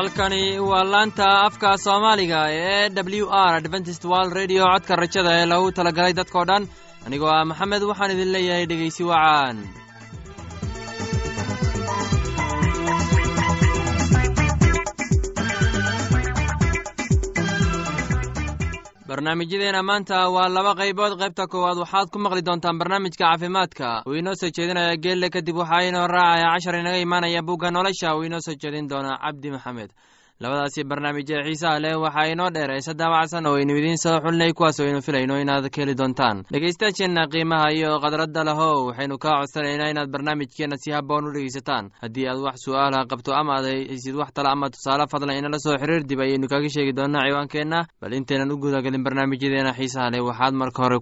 halkani waa laanta afka soomaaliga ee w r adventist world redio codka rajada ee lagu talagalay dadkoo dhan anigoo ah maxamed waxaan idin leeyahay dhegeysi wacaan barnaamijyadeena maanta waa laba qaybood. Qaybta koowaad waxaad ku maqli doontaan barnaamijka caafimaadka. Uu inoo soo jeedinaya geelle kadib waxaa inoo raacaya cashar inaga imaanaya bugga nolosha. Uu inoo soo jeedin doona cabdi maxamed labadaasi barnaamijyada xiisaha leh waxaa inoo dheer heese daawacsan oo aynu idiin soo xulnay kuwaas aynu filayno inaad ka heli doontaan. Dhegeystayaasheenna qiimaha iyo khadradda lahow waxaynu kaa codsanaynaa inaad barnaamijkeenna si haboon u dhegeysataan haddii aad wax su'aalaha qabto ama aad haysid wax tale ama tusaale fadlan inala soo xiriir dib ayaynu kaga sheegi doonaa ciwaankeenna. Bal intaynan u gudagelin barnaamijyadeena xiisaha leh waxaad marka hore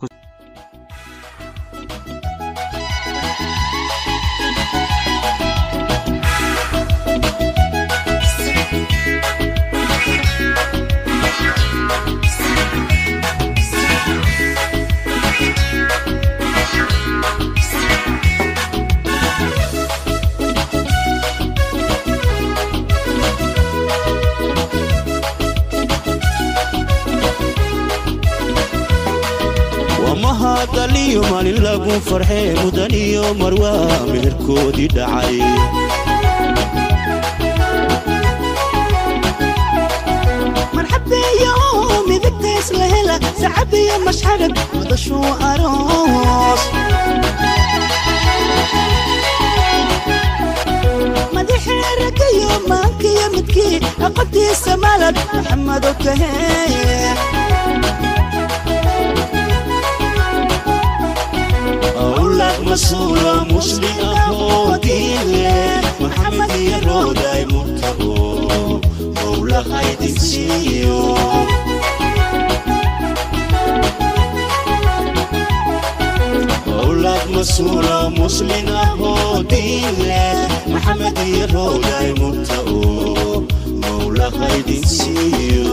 ku mahadaliyo maalin lagu farxee mudan iyo marwaa meherkoodii dhacay. Madaxeeragayo maankiyo midkii aqoontiisa malad maxamedo kahee awlaad masuula musli ahoo diinle maxamed iyo rooday murtago. Mowlahaydinsiiyo awlaad masuula muslin ahoo diinle maxamed iyo rooday murtago. Mowlahaydinsiiyo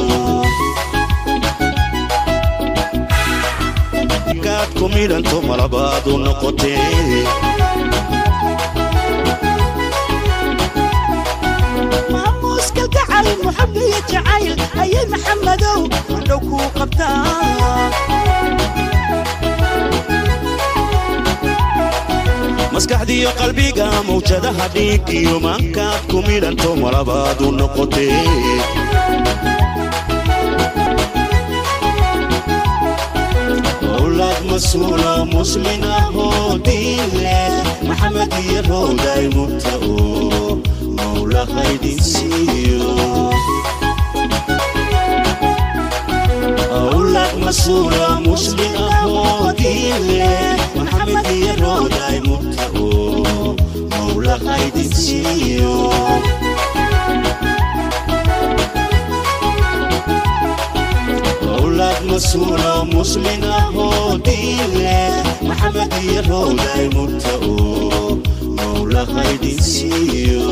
gaad ku midhanto malabaadu noqotee jacayl ayay kuu qabtaa maskaxdiyo qalbiga mawjadaha dhiigiyo maankaad ku midhanto malabaadu noqotee awlaad masuula muslin ahoo diinle maxamed iyo rooday murtago mowlahaydinsiiyo awlaad masuula muslin ahoo diinle maxamed iyo rooday murtago mowlahaydinsiiyo awlaad masuula muslin ahoo diinle maxamed iyo rooday murtago mowlahaydinsiiyo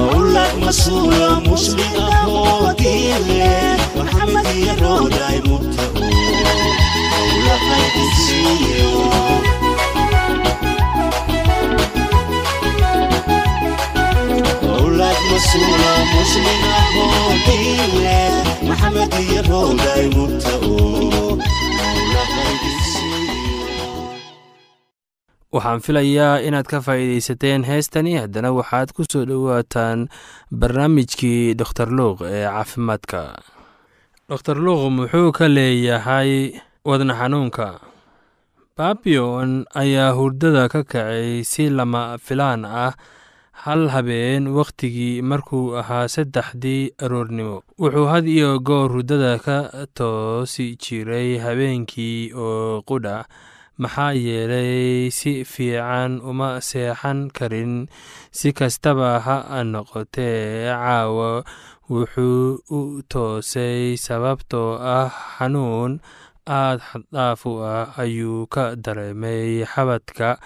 awlaad masuula muslin ahoo diinle maxamed iyo rooday murtago mowlahaydinsiiyo awlaad waxaan filayaa inaad ka faa'iidaysateen heestani. Haddana waxaad ku soo dhowaataan barnaamijkii doktor luuq ee caafimaadka. Doktor luuq muxuu ka leeyahay wadna xanuunka. Baabiyon ayaa hurdada ka kacay si lama filaan ah hal habeen wakhtigii markuu ahaa saddexdii aroornimo. Wuxuu had iyo goor hurdada ka toosi jiray habeenkii oo qudha maxaa yeelay si fiican uma seexan karin. Si kastaba ha noqotee caawa wuxuu u toosay sababtoo ah xanuun aad xaddhaaf u ah ayuu ka dareemay xabadka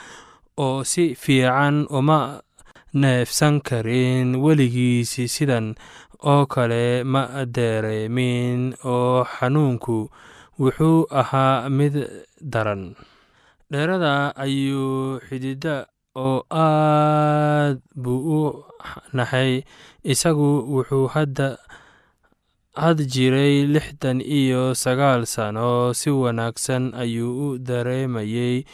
oo si fiican uma neefsan karin weligiisi sidan oo kale ma dareemin oo xanuunku wuxuu ahaa mid daran. Dheerada ayuu xidida oo aad buu u naxay isagu wuxuu hadda had jiray lixdan iyo sagaal sano si wanaagsan ayuu u dareemayey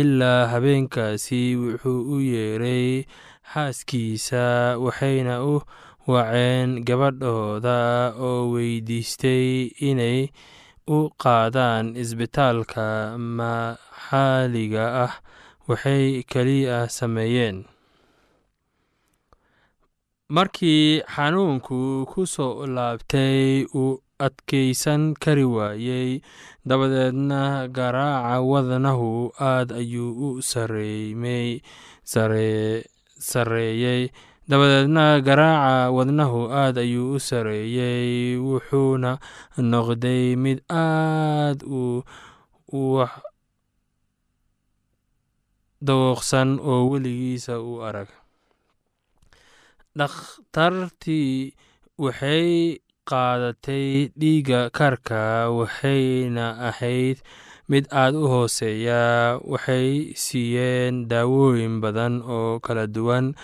ilaa habeenkaasi wuxuu u yeeray xaaskiisa waxayna u waceen gabadhooda oo weydiistay inay u qaadaan isbitaalka maxalliga ah waxay keliya sameeyeen markii xanuunku ku soo laabtay uu adkaysan kari waayey dabadeedna garaaca wadnahu aad ayuu u sarreeyey dabadeedna garaaca wadnahu aad ayuu u sarreeyey wuxuuna noqday mid aad u dawooqsan oo weligiisa u arag dhakhtartii waxay qaadatay dhiigga karka waxayna ahayd mid aad u hooseeya. Waxay siiyeen daawooyin badan oo kala duwan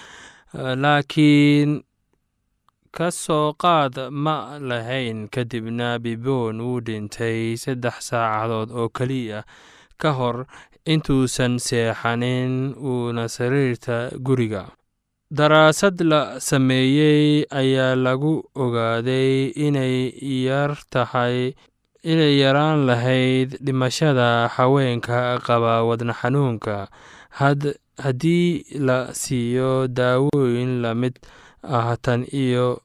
laakiin ka soo qaad ma lahayn. Kadibna bibon wuu dhintay saddex saacadood oo keliya. Ka hor intuusan seexanin uuna sariirta guriga daraasad la sameeyey ayaa lagu ogaaday inay yar tahay inay yaraan lahayd dhimashada haweenka qaba wadna xanuunka. Haddii la siiyo daawooyin la mid ah tan iyo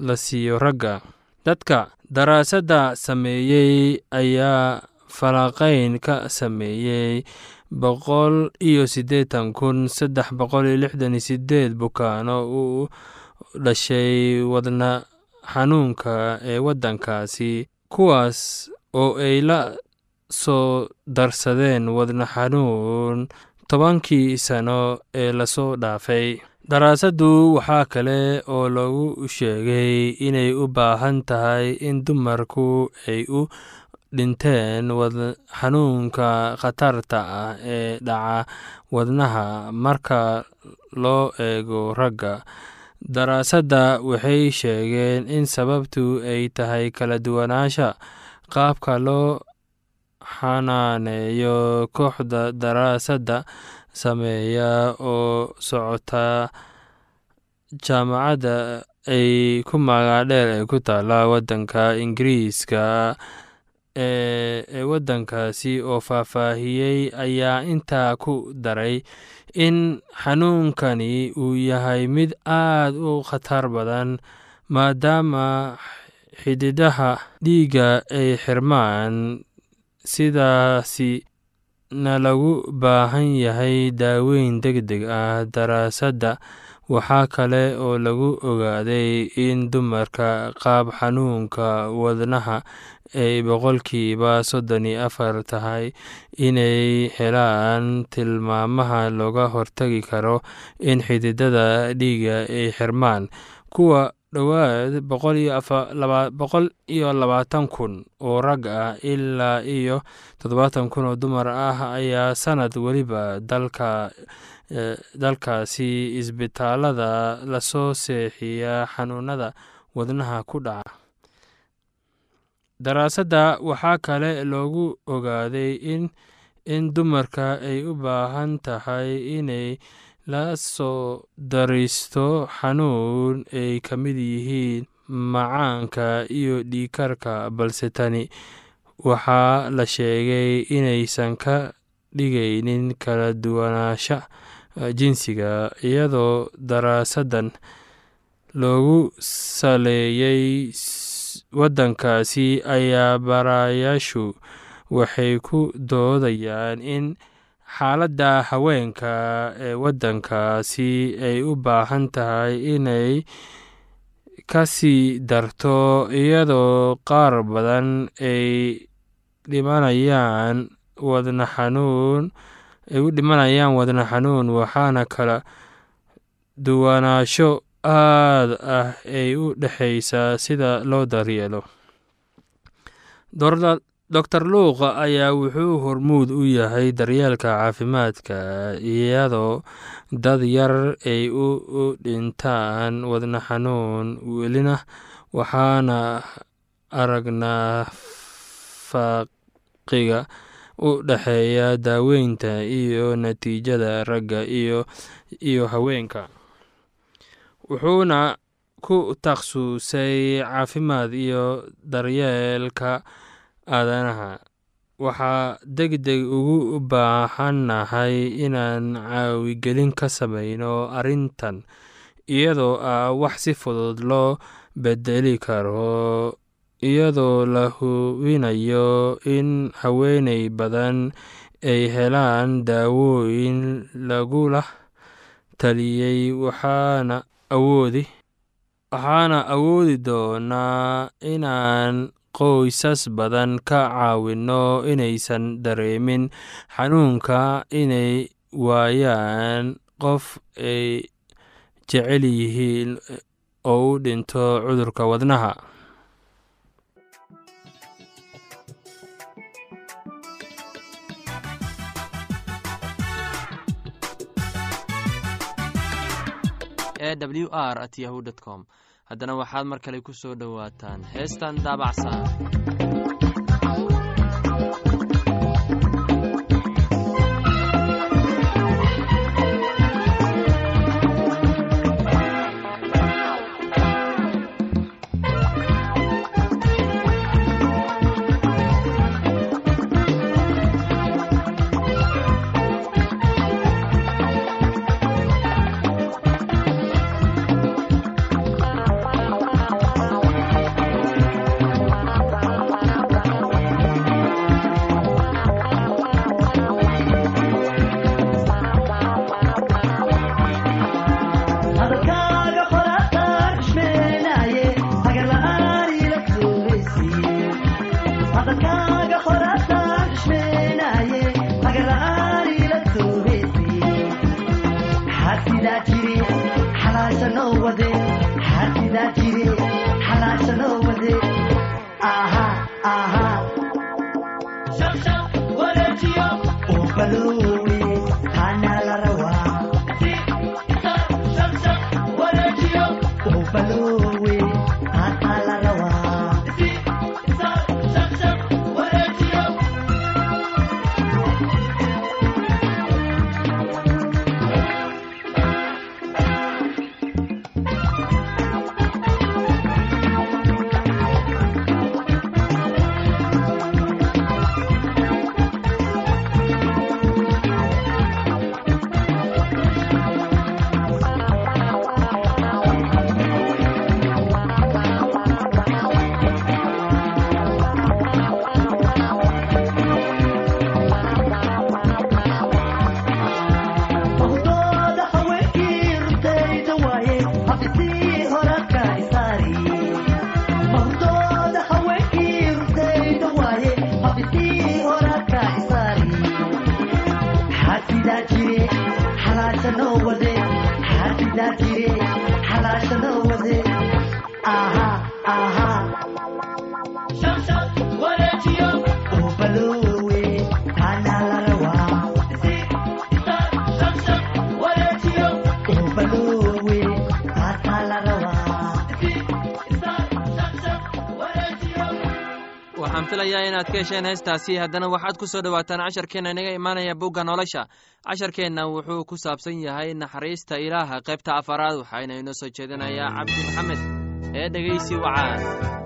la siiyo ragga. Dadka daraasadda sameeyey ayaa falanqayn ka sameeyey boqol iyo siddeetan kun saddex boqol iyo lixdan sideed bukaano uu dhashay wadna xanuunka ee waddankaasi kuwaas oo ay la soo darsadeen wadna xanuun tobankii sano ee la soo dhaafay. Daraasaddu waxaa kale oo lagu sheegay inay u baahan tahay in dumarku ay u dhinteen xanuunka khatarta ah ee dhaca wadnaha. Marka loo eego ragga daraasadda waxay sheegeen in sababtu ay tahay kala duwanaansha qaabka loo xanaaneeyo kooxda daraasadda sameeya oo socota jaamacadda ay ku magaadheer ee ku taala waddanka ingiriiska ee waddankaasi oo faahfaahiyey ayaa intaa ku daray in xanuunkani uu yahay mid aad u khatar badan maadaama xididaha dhiigga ay xirmaan. Sidaasi na lagu baahan yahay daaweyn deg deg ah daraasadda waxaa kale oo lagu ogaaday in dumarka qaab xanuunka wadnaha ay boqolkiiba soddon iyo afar tahay inay helaan tilmaamaha looga hortagi karo in xididada dhiiga ay xirmaan. Kuwa dhowaad boqol iyo labaatan kun oo rag ah ilaa iyo toddobaatan kun oo dumar ah ayaa sanad weliba dalka dalkaasi isbitaalada la soo seexiya xanuunada wadnaha ku dhaca daraasadda waxaa kale loogu ogaaday in dumarka ay u baahan tahay inay la soo dariisto xanuun ay ka mid yihiin macaanka iyo dhiikarka balse tani waxaa la sheegay inaysan ka dhigaynin kala duwanaansha jinsiga iyadoo daraasaddan loogu saleeyey waddankaasi ayaa barayaashu waxay ku doodayaan in xaaladda haweenka ee waddankaasi ay u baahan tahay inay ka sii darto iyadoo qaar badan ay dhimanayaan wadna xanuun ay u dhimanayaan wadna xanuun waxaana kala duwanaansho aad ah ay u dhexaysaa sida loo daryeelo. Doctor luuqa ayaa wuxuu hormuud u yahay daryeelka caafimaadka iyadoo dad yar ay u dhintaan wadna xanuun welina waxaana aragnaa faaqiga u dhexeeya daaweynta iyo natiijada ragga iyo haweenka wuxuuna ku takhasusay caafimaad iyo daryeelka aadanaha. Waxaa deg deg ugu baahannahay inaan caawigelin ka sameyno arrintan iyadoo ah wax si fudud loo bedeli karo iyadoo la hubinayo in haweeney badan ay helaan daawooyin lagula taliyey waxaana awoodi. Waxaana awoodi doonaa inaan qoysas badan ka caawinno inaysan dareemin xanuunka inay waayaan. Qof ay jecel yihiin oo u dhinto cudurka wadnaha e w r at yahu com. Haddana waxaad mar kale ku soo dhowaataan heestan daabacsan waxaan filayaa inaad ka hesheen heestaasi. Haddana waxaad ku soo dhowaataan casharkeenna inaga imaanaya bugga nolosha. Casharkeenna wuxuu ku saabsan yahay naxariista ilaaha qaybta afaraad waxaana inoo soo jeedinayaa cabdi maxamed ee dhegaysi wacaan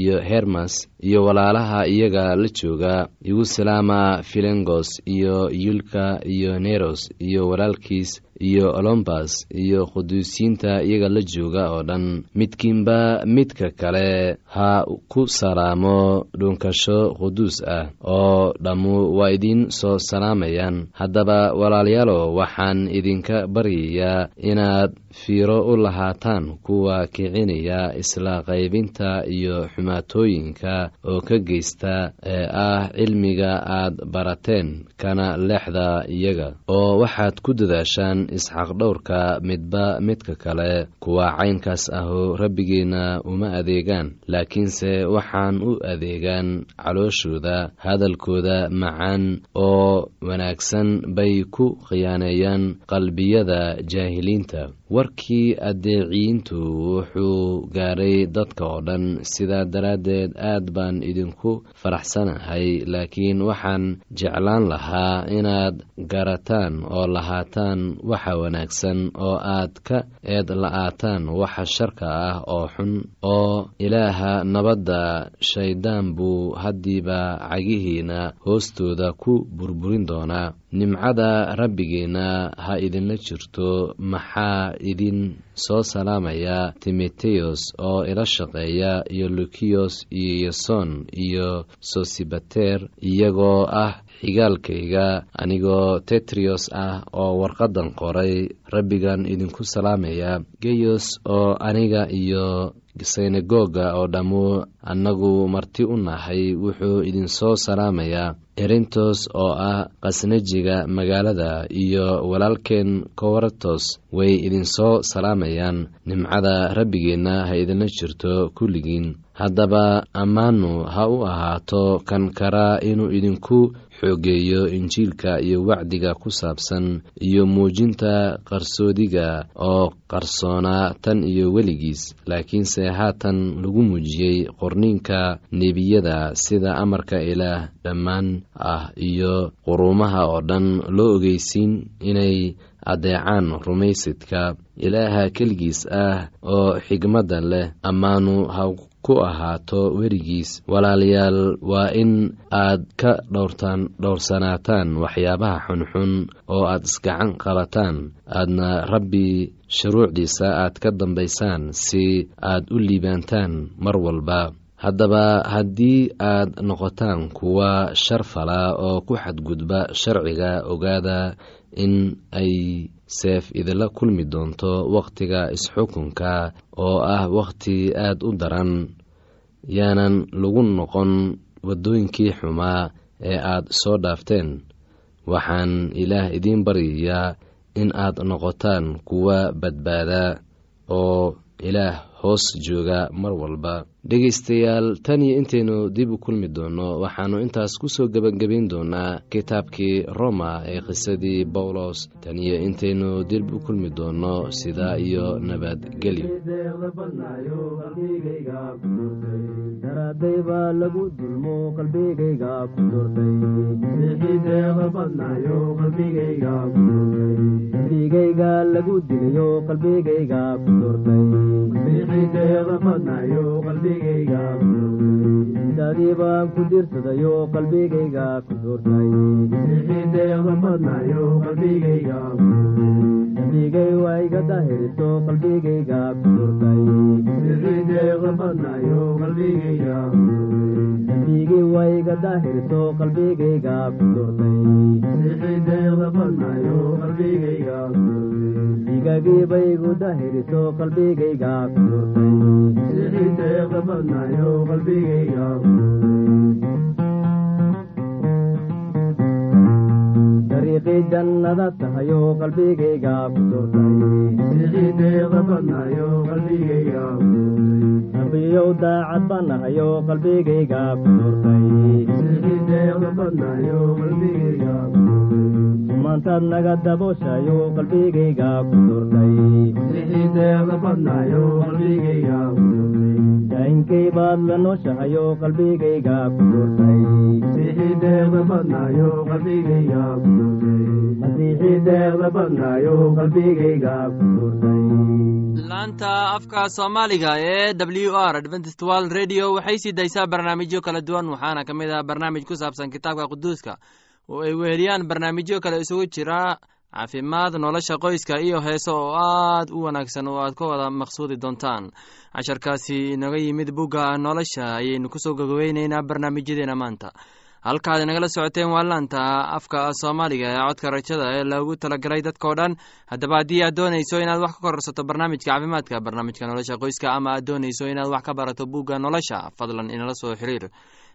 iyo hermas iyo walaalaha iyaga la jooga igu salaama filengos iyo yulka iyo neros iyo walaalkiis iyo olombas iyo quduusiyiinta iyaga la jooga oo dhan. Midkiinba midka kale ha ku salaamo dhunkasho quduus ah oo dhammu waa idiin soo salaamayaan. Haddaba walaalayaalo waxaan idinka baryayaa inaad fiiro u lahaataan kuwa kicinaya isla qaybinta iyo xumaatooyinka oo ka geysta ee ah cilmiga aad barateen kana leexda iyaga. Oo waxaad ku dadaashaan isxaqdhowrka midba midka kale kuwa caynkaas ahu rabbigeenna uma adeegaan laakiinse waxaan u adeegaan calooshooda hadalkooda macaan oo wanaagsan bay ku khiyaaneeyaan qalbiyada jaahiliinta. Warkii addeeciyiintu wuxuu gaadhay dadka oo dhan sidaa daraaddeed aad baan idinku faraxsanahay laakiin waxaan jeclaan lahaa inaad garataan oo lahaataan waxa wanaagsan oo aad ka eed la'aataan waxa sharka ah oo xun oo ilaaha nabadda shayddaan buu haddiiba cagihiina hoostooda ku burburin doonaa. Nimcada rabbigeenna ha idinla jirto maxaa idin soo salaamaya timoteyos oo ila shaqeeya iyo lukiyos iyo yason iyo sosibater iyagoo ah xigaalkayga anigoo tetriyos ah oo warqaddan qoray rabbigan idinku salaamaya. Geyos oo aniga iyo synagoga oo dhammu annagu marti u nahay wuxuu idin soo salaamayaa erintos oo ah khasnajiga magaalada iyo walaalkeen kowartos way idin soo salaamayaan. Nimcada rabbigeenna ha idinla jirto kulligiin. Haddaba ammaanu ha u ahaato kan karaa inuu idinku xoogeeyo injiilka iyo wacdiga ku saabsan iyo muujinta qarsoodiga oo qarsoonaa tan iyo weligiis. Laakiinse haatan lagu muujiyey qorniinka nebiyada sida amarka ilaah dhammaan ah iyo quruumaha oo dhan loo ogeysiin inay addeecaan rumaysidka ilaaha keligiis ah oo xigmadda leh ammaanu ha ku ahaato werigiis. Walaalayaal waa in aad ka dhowrtaan dhowrsanaataan waxyaabaha xunxun oo aad isgacan qabataan. Aadna rabbi shuruucdiisa aad ka dambaysaan si aad u liibaantaan mar walba. Haddaba haddii aad noqotaan kuwa shar fala oo ku xadgudba sharciga ogaada in ay seef idinla kulmi doonto wakhtiga isxukunka oo ah wakhti aad u daran yaanan lagu noqon waddooyinkii xumaa ee aad soo dhaafteen. Waxaan ilaah idiin baryayaa in aad noqotaan kuwa badbaada oo ilaah hoos jooga mar walba dhegaystayaal tan iyo intaynu dib u kulmi doonno waxaannu intaas ku soo gebangebayn doonaa kitaabkii roma ee qisadii bawlos tan iyo intaynu dib u kulmi doonno sidaa iyo nabadgelyo qalbigayga ku dilayo qalbigayga ku dortayqalbigay waa iga daahiriso qalbigayga ku dortay waa iga daahirto qalbigayga ku dortaydigagii baygu daahiriso qalbigayga ku dortay jannada tahayo qalbigayga ku dortayrabiyow daacad baan nahayo qalbigayga ku dortaymaantaad naga dabooshayo qalbigayga ku baad la nooshahayo qalbigayga ku dhurtay ku laanta afka soomaaliga ee w r adventist world radio waxay sii daysaa barnaamijyo kala duwan waxaana ka mid ah barnaamij ku saabsan kitaabka quduuska oo ay weheliyaan barnaamijyo kale isugu jira caafimaad nolosha qoyska iyo heeso oo aad u wanaagsan oo aad ka wada maqsuudi doontaan casharkaasi inaga yimid bugga nolosha ayaynu ku soo gogoweyneynaa barnaamijyadeena maanta halkaad inagala socoteen waa laanta afka soomaaliga ee codka rajada ee loogu talagalay dadkao dhan. Haddaba haddii aad doonayso inaad wax ka kororsato barnaamijka caafimaadka barnaamijka nolosha qoyska ama aad doonayso inaad wax ka barato bugga nolosha fadlan inala soo xiriir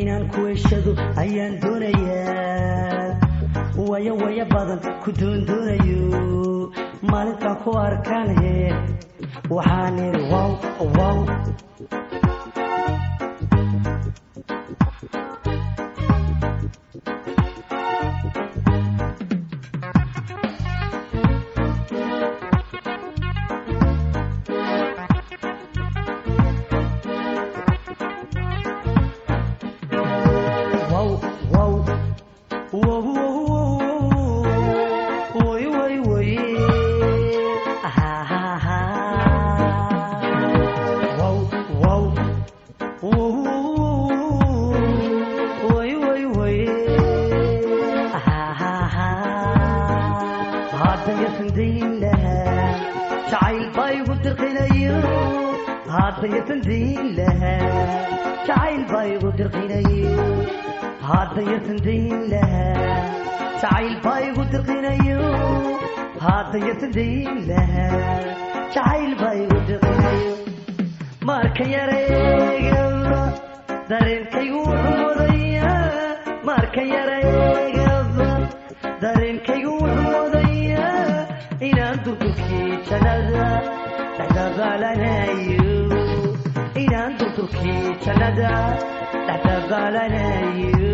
inaan inaan kuweshado ayaan doonayaa. Waya waya badan ku doondoonayo maalintaan ku arkaan waxaan idhi wow wow wow wow marka yareegaba dareenkaygu wuxuu mudaya marka yareegaba dareenkaygu wuxuu mudaya inaan durdurkii jannada dhexdabaalanayo inaan durdurkii jannada dhexdabaalanayo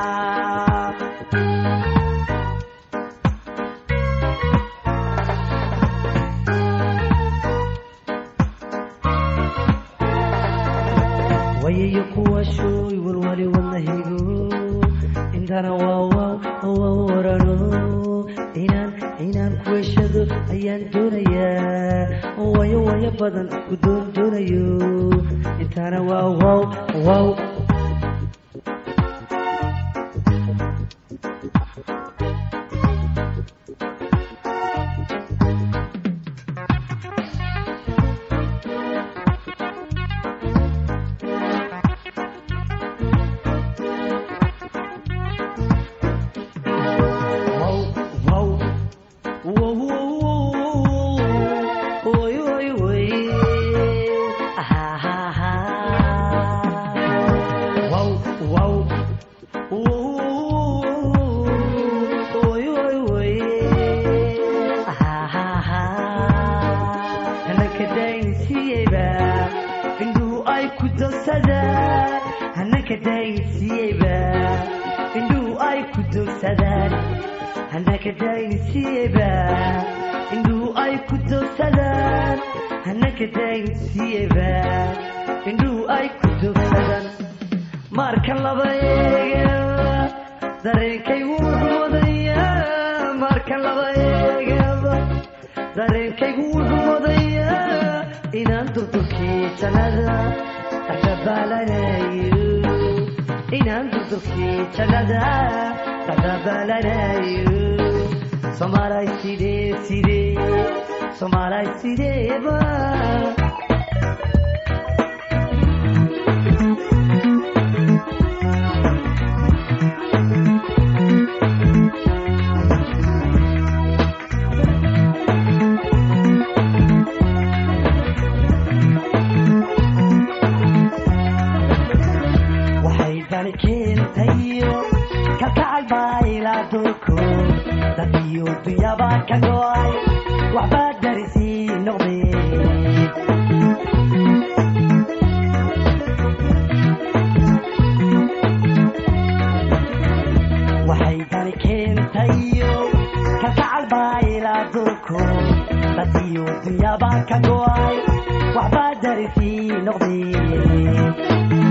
walwali wadnahigo intana waa warano inaan inaan kuweshado ayaan doonayaa wayo wayo badan ku doon doonayo intana waa waaw waaw yeebaan indhuhu ay ku dogsadaan maarka laba eega dareenkay wuxuu wadayaa maarka laba eegaba dareenkaygu wuxuu wadayaa inaan durdurkii jannada dhexdabaalanayo inaan durdurkii jannada dhexdabaalanayo somaalay sidee sidee somaalay sideeba iyo dunyaba ka go'ay waxbaad darisii noqdee waxay dani keentayo kafacad baayla dulko dad iyo dunyaba ka go'ay waxbaad darisii noqdee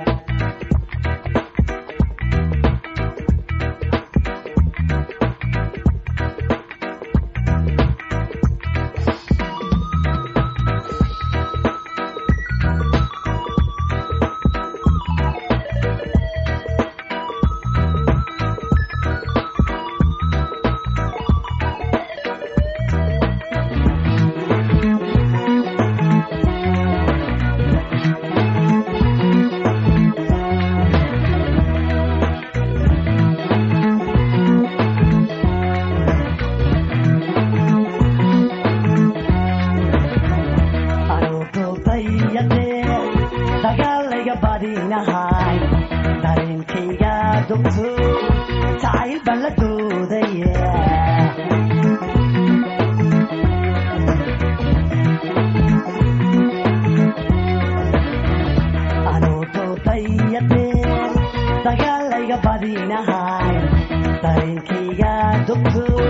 dareenkayga dogtor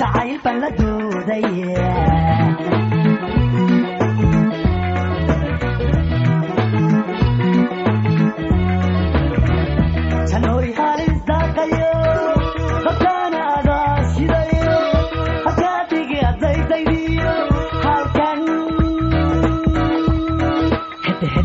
jacayl baan la doodaya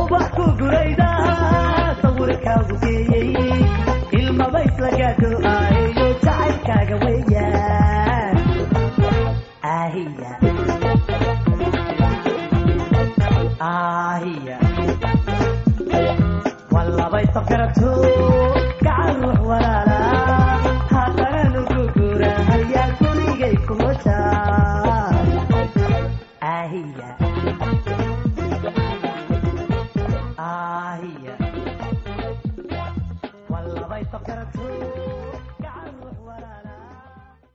ubax ku gurayda